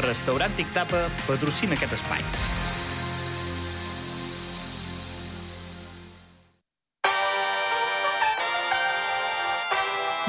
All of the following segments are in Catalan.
Restaurant Tic Tapa patrocina aquest espai.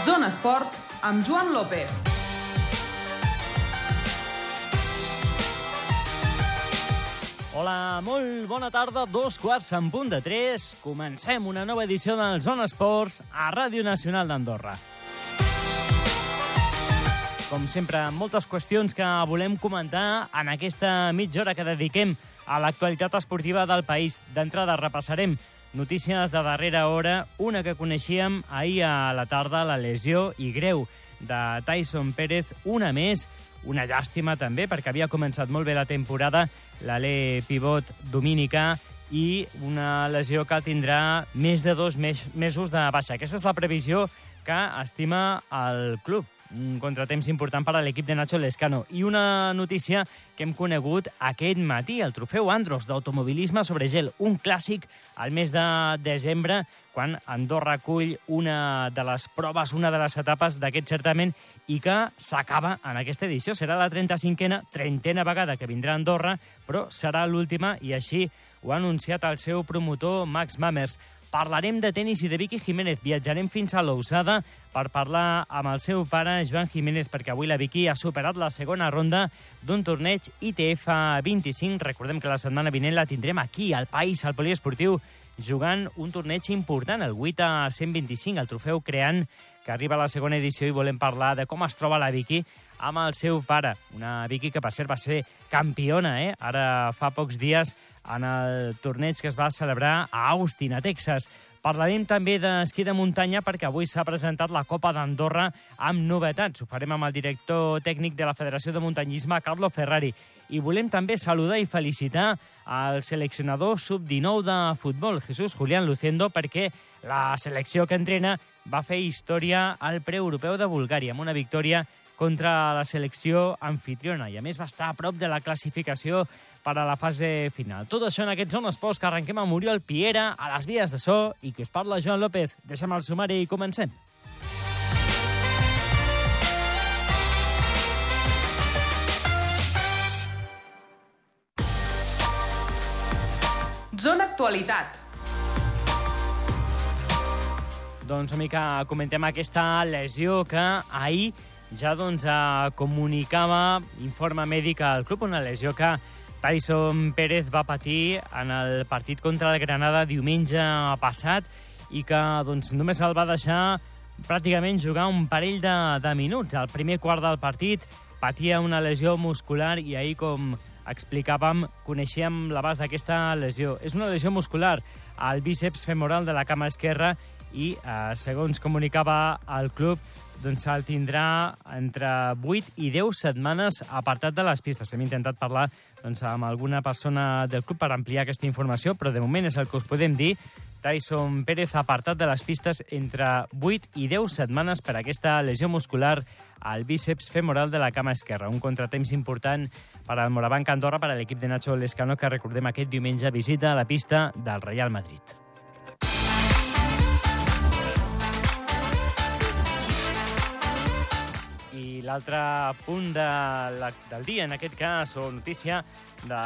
Zona Esports amb Joan López. Hola, molt bona tarda, dos quarts en punt de tres. Comencem una nova edició del Zona Esports a Ràdio Nacional d'Andorra. Com sempre, moltes qüestions que volem comentar en aquesta mitja hora que dediquem a l'actualitat esportiva del país. D'entrada, repassarem notícies de darrera hora, una que coneixíem ahir a la tarda, la lesió i greu de Tyson Pérez, una més, una llàstima també, perquè havia començat molt bé la temporada, l'ale pivot dominica, i una lesió que tindrà més de dos mes mesos de baixa. Aquesta és la previsió que estima el club un contratemps important per a l'equip de Nacho Lescano. I una notícia que hem conegut aquest matí, el trofeu Andros d'automobilisme sobre gel, un clàssic al mes de desembre, quan Andorra acull una de les proves, una de les etapes d'aquest certament i que s'acaba en aquesta edició. Serà la 35a, trentena vegada que vindrà a Andorra, però serà l'última i així ho ha anunciat el seu promotor Max Mammers. Parlarem de tennis i de Vicky Jiménez. Viatjarem fins a l'Ousada per parlar amb el seu pare, Joan Jiménez, perquè avui la Vicky ha superat la segona ronda d'un torneig ITF 25. Recordem que la setmana vinent la tindrem aquí, al País, al Poliesportiu, jugant un torneig important, el 8 a 125, el trofeu creant, que arriba a la segona edició i volem parlar de com es troba la Vicky amb el seu pare. Una Vicky que, per cert, va ser campiona, eh? Ara fa pocs dies en el torneig que es va celebrar a Austin, a Texas. Parlarem també d'esquí de muntanya perquè avui s'ha presentat la Copa d'Andorra amb novetats. Ho farem amb el director tècnic de la Federació de Muntanyisme, Carlo Ferrari. I volem també saludar i felicitar al seleccionador sub-19 de futbol, Jesús Julián Luciendo, perquè la selecció que entrena va fer història al preeuropeu de Bulgària, amb una victòria contra la selecció anfitriona i a més va estar a prop de la classificació per a la fase final. Tot això en aquests zones esports que arrenquem amb Oriol Piera, a les vies de so, i que us parla Joan López. Deixem el sumari i comencem. Zona Actualitat. Doncs una mica comentem aquesta lesió que ahir ja doncs, eh, comunicava informe mèdic al club, una lesió que Tyson Pérez va patir en el partit contra el Granada diumenge passat i que doncs, només el va deixar pràcticament jugar un parell de, de minuts. Al primer quart del partit patia una lesió muscular i ahir, com explicàvem, coneixíem l'abast d'aquesta lesió. És una lesió muscular al bíceps femoral de la cama esquerra i, eh, segons comunicava el club, doncs el tindrà entre 8 i 10 setmanes apartat de les pistes. Hem intentat parlar doncs, amb alguna persona del club per ampliar aquesta informació, però de moment és el que us podem dir. Tyson Pérez apartat de les pistes entre 8 i 10 setmanes per aquesta lesió muscular al bíceps femoral de la cama esquerra. Un contratemps important per al Morabanc Andorra, per a l'equip de Nacho Lescano, que recordem aquest diumenge visita a la pista del Real Madrid. I l'altre punt de la, del dia, en aquest cas, o notícia de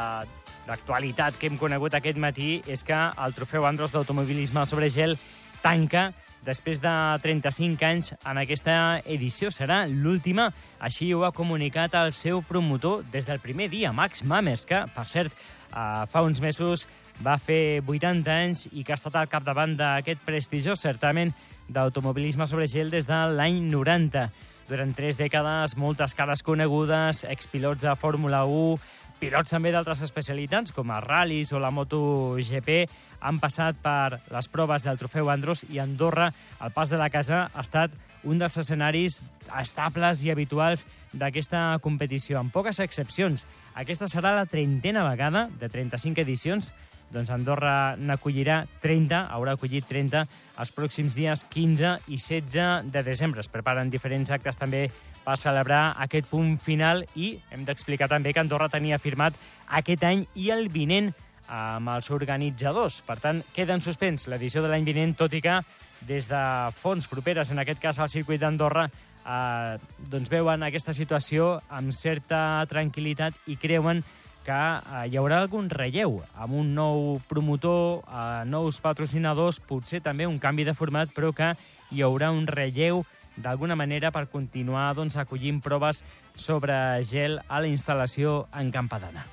d'actualitat que hem conegut aquest matí és que el trofeu Andros d'automobilisme sobre gel tanca després de 35 anys en aquesta edició. Serà l'última, així ho ha comunicat el seu promotor des del primer dia, Max Mammers, que, per cert, eh, fa uns mesos va fer 80 anys i que ha estat al capdavant d'aquest prestigiós certament d'automobilisme sobre gel des de l'any 90. Durant tres dècades, moltes cares conegudes, expilots de Fórmula 1, pilots també d'altres especialitats, com a ral·lis o la MotoGP, han passat per les proves del trofeu Andros i Andorra, el pas de la casa, ha estat un dels escenaris estables i habituals d'aquesta competició, amb poques excepcions. Aquesta serà la trentena vegada de 35 edicions doncs Andorra n'acollirà 30, haurà acollit 30 els pròxims dies 15 i 16 de desembre. Es preparen diferents actes també per celebrar aquest punt final i hem d'explicar també que Andorra tenia firmat aquest any i el vinent amb els organitzadors. Per tant, queda en suspens l'edició de l'any vinent, tot i que des de fonts properes, en aquest cas al circuit d'Andorra, eh, doncs veuen aquesta situació amb certa tranquil·litat i creuen que eh, hi haurà algun relleu amb un nou promotor, eh, nous patrocinadors, potser també un canvi de format, però que hi haurà un relleu d'alguna manera per continuar doncs, acollint proves sobre gel a la instal·lació en Campadana.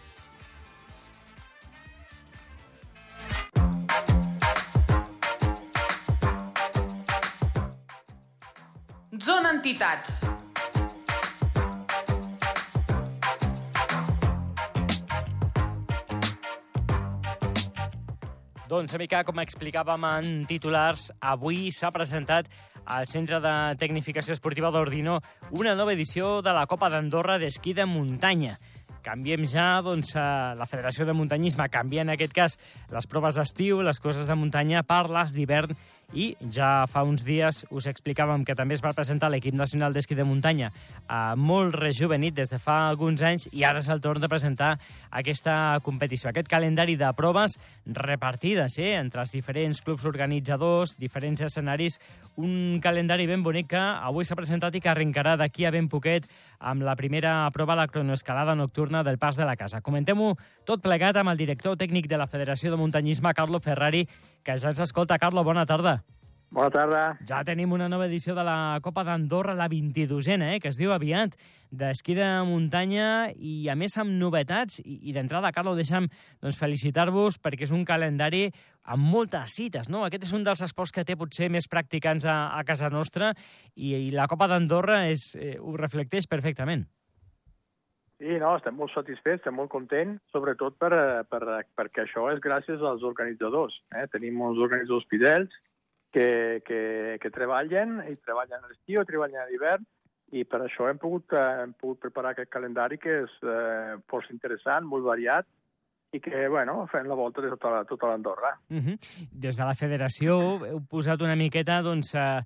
Zona Entitats. Doncs, mica, com explicàvem en titulars, avui s'ha presentat al Centre de Tecnificació Esportiva d'Ordino una nova edició de la Copa d'Andorra d'esquí de muntanya. Canviem ja, doncs, la Federació de Muntanyisme canvia en aquest cas les proves d'estiu, les coses de muntanya per les d'hivern i ja fa uns dies us explicàvem que també es va presentar l'equip nacional d'esquí de muntanya eh, molt rejuvenit des de fa alguns anys i ara és el torn de presentar aquesta competició, aquest calendari de proves repartides eh, entre els diferents clubs organitzadors, diferents escenaris, un calendari ben bonic que avui s'ha presentat i que arrencarà d'aquí a ben poquet amb la primera prova, la cronoescalada nocturna del Pas de la Casa. Comentem-ho tot plegat amb el director tècnic de la Federació de Muntanyisme, Carlo Ferrari, que ja ens escolta. Carlo, bona tarda. Bona tarda. Ja tenim una nova edició de la Copa d'Andorra, la 22a, eh, que es diu aviat, d'esquí de muntanya i, a més, amb novetats. I, i d'entrada, Carlo, deixa'm doncs, felicitar-vos perquè és un calendari amb moltes cites, no? Aquest és un dels esports que té potser més practicants a, a casa nostra i, i la Copa d'Andorra eh, ho reflecteix perfectament. Sí, no, estem molt satisfets, estem molt contents, sobretot per, per, perquè això és gràcies als organitzadors. Eh? Tenim uns organitzadors fidels que, que, que treballen, i treballen a l'estiu, treballen a l'hivern, i per això hem pogut, eh, hem pogut preparar aquest calendari que és eh, força interessant, molt variat, i que, bueno, fem la volta de tota, tota l'Andorra. Uh -huh. Des de la federació heu posat una miqueta, doncs, eh,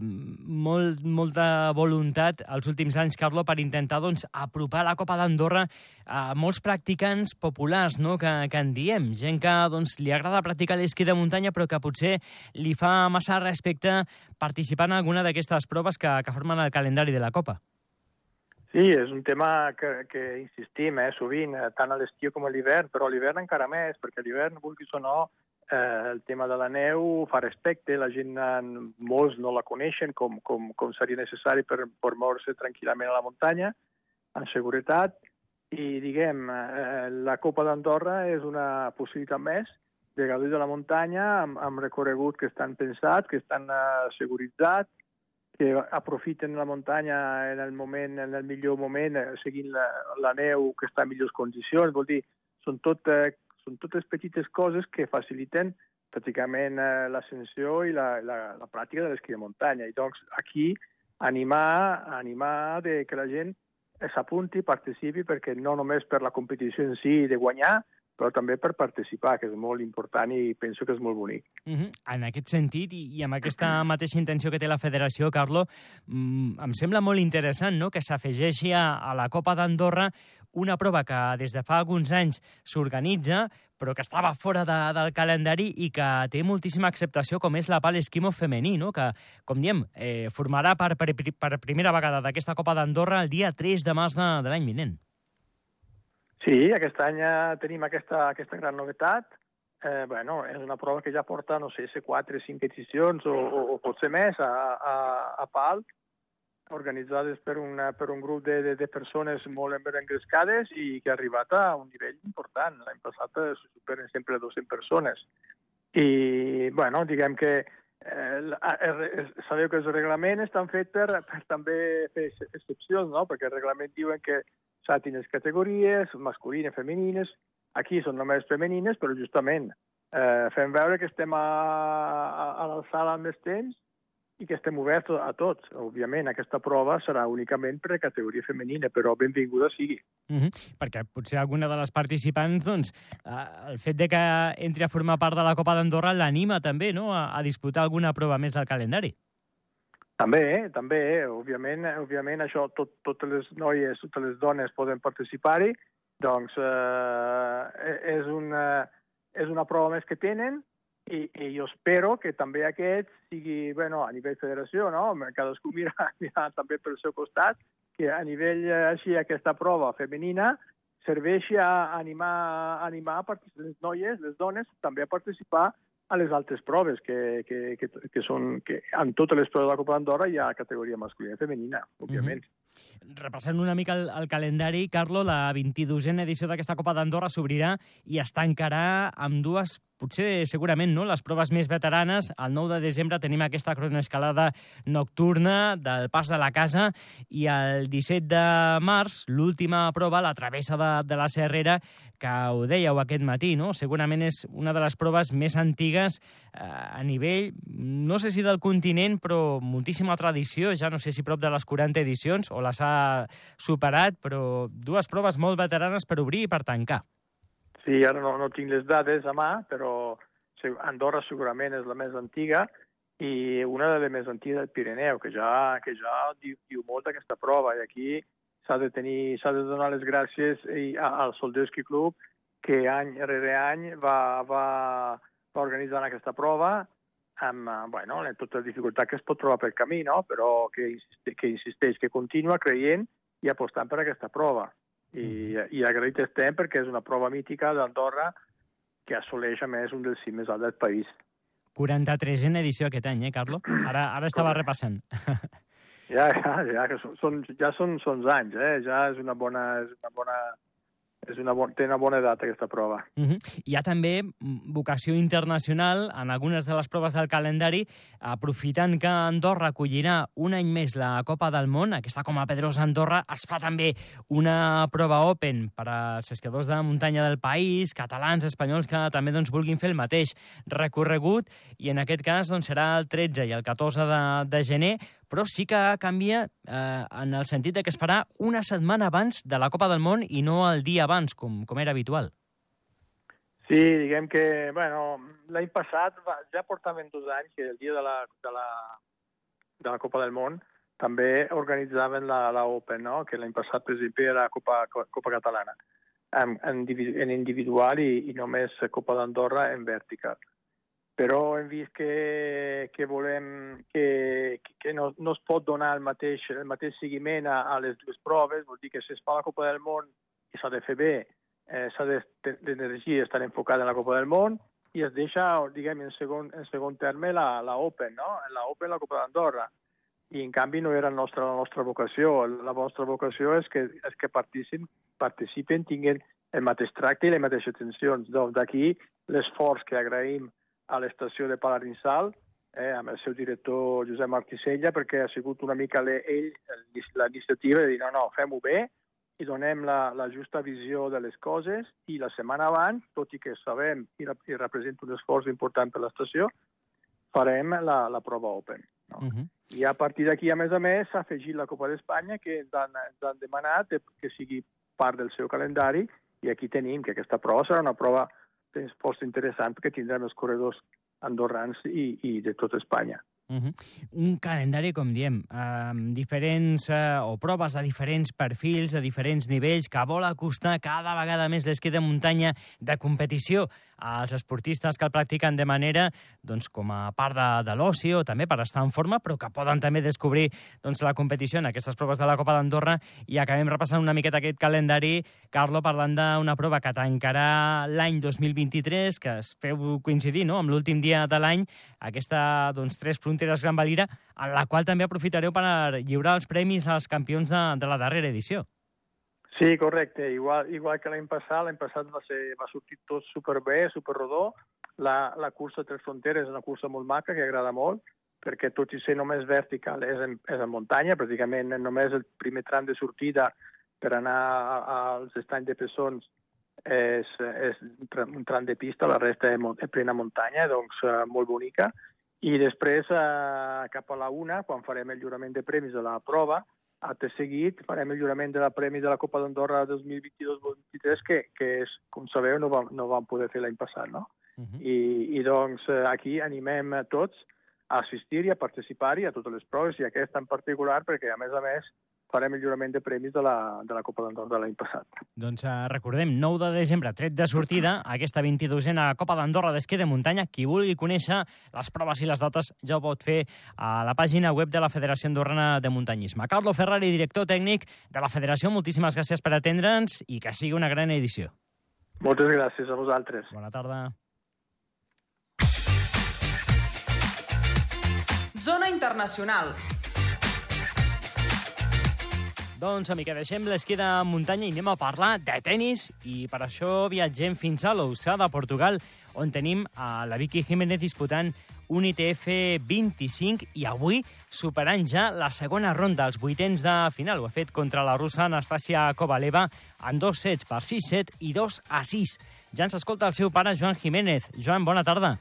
molt, molta voluntat els últims anys, Carlo, per intentar, doncs, apropar la Copa d'Andorra a molts practicants populars, no?, que, que en diem. Gent que, doncs, li agrada practicar l'esquí de muntanya, però que potser li fa massa respecte participar en alguna d'aquestes proves que, que formen el calendari de la Copa. Sí, és un tema que, que insistim eh, sovint, eh, tant a l'estiu com a l'hivern, però a l'hivern encara més, perquè a l'hivern, vulguis o no, eh, el tema de la neu fa respecte, la gent, molts no la coneixen com, com, com seria necessari per, per moure-se tranquil·lament a la muntanya, amb seguretat, i diguem, eh, la Copa d'Andorra és una possibilitat més de gaudir de la muntanya amb, amb recorregut que estan pensats, que estan eh, seguritzats, que aprofiten la muntanya en el moment, en el millor moment, eh, seguint la, la neu que està en millors condicions. Vol dir, són, tot, eh, són totes petites coses que faciliten pràcticament eh, l'ascensió i la, la, la pràctica de l'esquí de muntanya. I doncs aquí animar, animar de que la gent s'apunti, participi, perquè no només per la competició en si de guanyar, però també per participar, que és molt important i penso que és molt bonic. Uh -huh. En aquest sentit, i, i amb aquesta mateixa intenció que té la federació, Carlo, mm, em sembla molt interessant no? que s'afegeixi a, a la Copa d'Andorra una prova que des de fa alguns anys s'organitza, però que estava fora de, del calendari i que té moltíssima acceptació, com és la pal esquimo femení, no? que, com diem, eh, formarà per, per, per primera vegada d'aquesta Copa d'Andorra el dia 3 de març de, de l'any vinent. Sí, aquest any tenim aquesta, aquesta gran novetat. Eh, bueno, és una prova que ja porta, no sé, si 4 o 5 edicions o, o, o potser més a, a, a PAL, organitzades per, una, per un grup de, de, de persones molt engrescades i que ha arribat a un nivell important. L'any passat superen sempre 200 persones. I, bueno, diguem que eh, sabeu que els reglaments estan fets per, per també fer excepcions, no? perquè el reglament diuen que s'ha tines categories, masculines, femenines, aquí són només femenines, però justament eh, fem veure que estem a, a, a l'alçada amb més temps i que estem oberts a tots. Òbviament, aquesta prova serà únicament per a categoria femenina, però benvinguda sigui. Uh -huh. Perquè potser alguna de les participants, doncs, eh, el fet de que entri a formar part de la Copa d'Andorra l'anima també no? a, a disputar alguna prova més del calendari. També, eh? també, eh? òbviament, òbviament això, tot, totes les noies, totes les dones poden participar-hi, doncs eh, és, una, és una prova més que tenen i, i jo espero que també aquest sigui, bueno, a nivell federació, no? cadascú mira, mira també pel seu costat, que a nivell eh, així aquesta prova femenina serveixi a animar, animar les noies, les dones, també a participar a les altres proves, que, que, que, que són, que en totes les proves de la Copa d'Andorra hi ha categoria masculina i femenina, òbviament. Mm -hmm. Repassant una mica el, el calendari, Carlo, la 22a edició d'aquesta Copa d'Andorra s'obrirà i es tancarà amb dues potser segurament no, les proves més veteranes. El 9 de desembre tenim aquesta cronoescalada nocturna del Pas de la Casa i el 17 de març, l'última prova, la travessa de, de la Serrera, que ho dèieu aquest matí, no? segurament és una de les proves més antigues eh, a nivell, no sé si del continent, però moltíssima tradició, ja no sé si prop de les 40 edicions o les ha superat, però dues proves molt veteranes per obrir i per tancar. Sí, ara no, no tinc les dades a mà, però Andorra segurament és la més antiga i una de les més antigues del Pirineu, que ja, que ja diu, diu molt d'aquesta prova. I aquí s'ha de tenir, s'ha de donar les gràcies al Soldevski Club, que any rere any va, va, va organitzar aquesta prova amb, bueno, amb tota la dificultat que es pot trobar pel camí, no? però que, que insisteix, que continua creient i apostant per aquesta prova i, mm. i agraït estem perquè és una prova mítica d'Andorra que assoleix, a més, un dels cims més alts del país. 43 en edició aquest any, eh, Carlo? Ara, ara estava repassant. Ja, ja, ja, que són, ja són, són anys, eh? Ja és una bona, és una bona és una bon, té una bona edat aquesta prova. Uh -huh. Hi ha també vocació internacional en algunes de les proves del calendari, aprofitant que Andorra acollirà un any més la Copa del Món, aquesta com a Pedrosa Andorra, es fa també una prova open per als esquiadors de muntanya del país, catalans, espanyols, que també doncs, vulguin fer el mateix recorregut, i en aquest cas doncs, serà el 13 i el 14 de, de gener, però sí que canvia eh, en el sentit de que es farà una setmana abans de la Copa del Món i no el dia abans, com, com era habitual. Sí, diguem que, bueno, l'any passat va, ja portaven dos anys que el dia de la, de la, de la Copa del Món també organitzaven la, la Open, no? que l'any passat, per exemple, era Copa, Copa Catalana, en, en, en individual i, i només Copa d'Andorra en vertical però hem vist que, que volem que, que no, no es pot donar el mateix, el mateix seguiment a, a les dues proves, vol dir que si es fa la Copa del Món i s'ha de fer bé, eh, s'ha d'energia estar enfocada en la Copa del Món i es deixa, diguem, en segon, en segon terme la, la Open, no? La Open, la Copa d'Andorra. I en canvi no era la nostra, la nostra vocació. La nostra vocació és que, és que participin, participen, tinguin el mateix tracte i les mateixes tensions. Doncs d'aquí l'esforç que agraïm a l'estació de Palarinsal, eh, amb el seu director Josep Martissella, perquè ha sigut una mica ell la iniciativa de dir no, no, fem-ho bé i donem la, la justa visió de les coses i la setmana abans, tot i que sabem i, i representa un esforç important per l'estació, farem la, la prova Open. No? Uh -huh. I a partir d'aquí, a més a més, s'ha afegit la Copa d'Espanya, que ens han, ens han demanat que sigui part del seu calendari, i aquí tenim que aquesta prova serà una prova és força interessant perquè tindrem els corredors andorrans i, i de tot Espanya. Uh -huh. Un calendari, com diem, amb diferents, eh, o proves de diferents perfils, de diferents nivells, que vol acostar cada vegada més l'esquí de muntanya de competició als esportistes que el practiquen de manera doncs, com a part de, de l'oci o també per estar en forma, però que poden també descobrir doncs, la competició en aquestes proves de la Copa d'Andorra i acabem repassant una miqueta aquest calendari, Carlo, parlant d'una prova que tancarà l'any 2023, que es feu coincidir no? amb l'últim dia de l'any, aquesta doncs, Tres Fronteres Gran Valira, en la qual també aprofitareu per lliurar els premis als campions de, de la darrera edició. Sí, correcte. Igual, igual que l'any passat, l'any passat va, ser, va sortir tot superbé, superrodó. La, la cursa Tres Fronteres és una cursa molt maca, que agrada molt, perquè tot i ser només vertical és en, és en muntanya, pràcticament només el primer tram de sortida per anar als estanys de Pessons és, és un tram de pista, la resta és plena muntanya, doncs uh, molt bonica. I després, uh, cap a la una, quan farem el lliurament de premis de la prova, Acte seguit farem el jurament de la Premi de la Copa d'Andorra 2022-2023, que, que és, com sabeu, no vam, no vam poder fer l'any passat, no? Uh -huh. I, I doncs eh, aquí animem a tots a assistir i a participar-hi a totes les proves, i aquesta en particular, perquè a més a més farem el jurament de premis de la, de la Copa d'Andorra de l'any passat. Doncs eh, recordem, 9 de desembre, tret de sortida, aquesta 22a Copa d'Andorra d'esquí de muntanya. Qui vulgui conèixer les proves i les dates ja ho pot fer a la pàgina web de la Federació Andorrana de Muntanyisme. Carlo Ferrari, director tècnic de la Federació, moltíssimes gràcies per atendre'ns i que sigui una gran edició. Moltes gràcies a vosaltres. Bona tarda. Zona Internacional. Doncs, amica, deixem l'esquí de muntanya i anem a parlar de tennis i per això viatgem fins a l'Oussà de Portugal, on tenim a la Vicky Jiménez disputant un ITF 25 i avui superant ja la segona ronda, els vuitens de final. Ho ha fet contra la russa Anastasia Kovaleva en dos sets per 6-7 i 2 a 6. Ja ens escolta el seu pare, Joan Jiménez. Joan, bona tarda.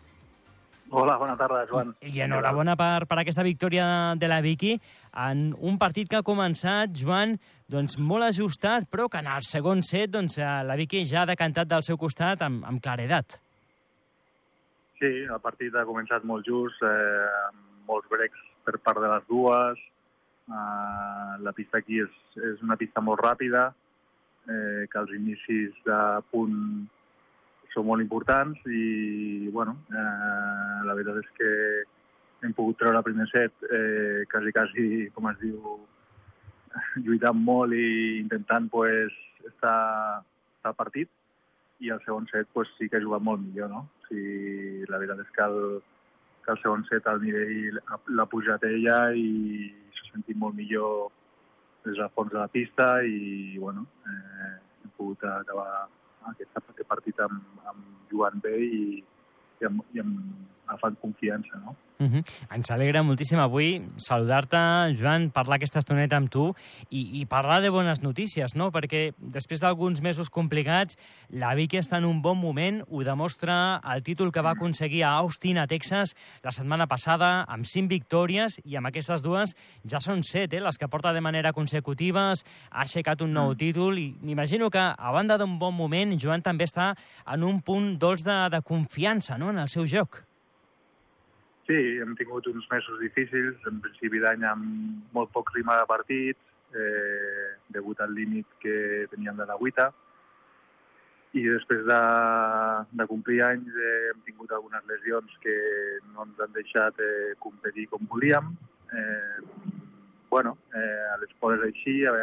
Hola, bona tarda, Joan. I enhorabona per, per aquesta victòria de la Vicky en un partit que ha començat, Joan, doncs molt ajustat, però que en el segon set doncs, eh, la Vicky ja ha decantat del seu costat amb, amb claredat. Sí, el partit ha començat molt just, eh, amb molts breaks per part de les dues. Eh, la pista aquí és, és una pista molt ràpida, eh, que els inicis de punt són molt importants i, bueno, eh, la veritat és que hem pogut treure el primer set eh, quasi, quasi, com es diu, lluitant molt i intentant pues, estar, estar al partit i el segon set pues, sí que ha jugat molt millor, no? O sigui, la veritat és que el, que el segon set el nivell l'ha pujat ella i s'ha sentit molt millor des del fons de la pista i, bueno, eh, hem pogut acabar aquest, aquest partit amb, amb jugant bé i, i amb, i amb agafant confiança, no? Uh -huh. Ens alegra moltíssim avui saludar-te, Joan, parlar aquesta estoneta amb tu i, i parlar de bones notícies, no? Perquè després d'alguns mesos complicats, la Vicky està en un bon moment, ho demostra el títol que va aconseguir a Austin, a Texas, la setmana passada, amb cinc victòries, i amb aquestes dues ja són set, eh, les que porta de manera consecutiva, ha aixecat un nou títol, i m'imagino que, a banda d'un bon moment, Joan també està en un punt dolç de, de confiança, no?, en el seu joc. Sí, hem tingut uns mesos difícils, en principi d'any amb molt poc ritme de partits, eh, degut al límit que teníem de la guita, i després de, de complir anys eh, hem tingut algunes lesions que no ens han deixat eh, competir com volíem. Eh, bueno, eh, a les podes així, a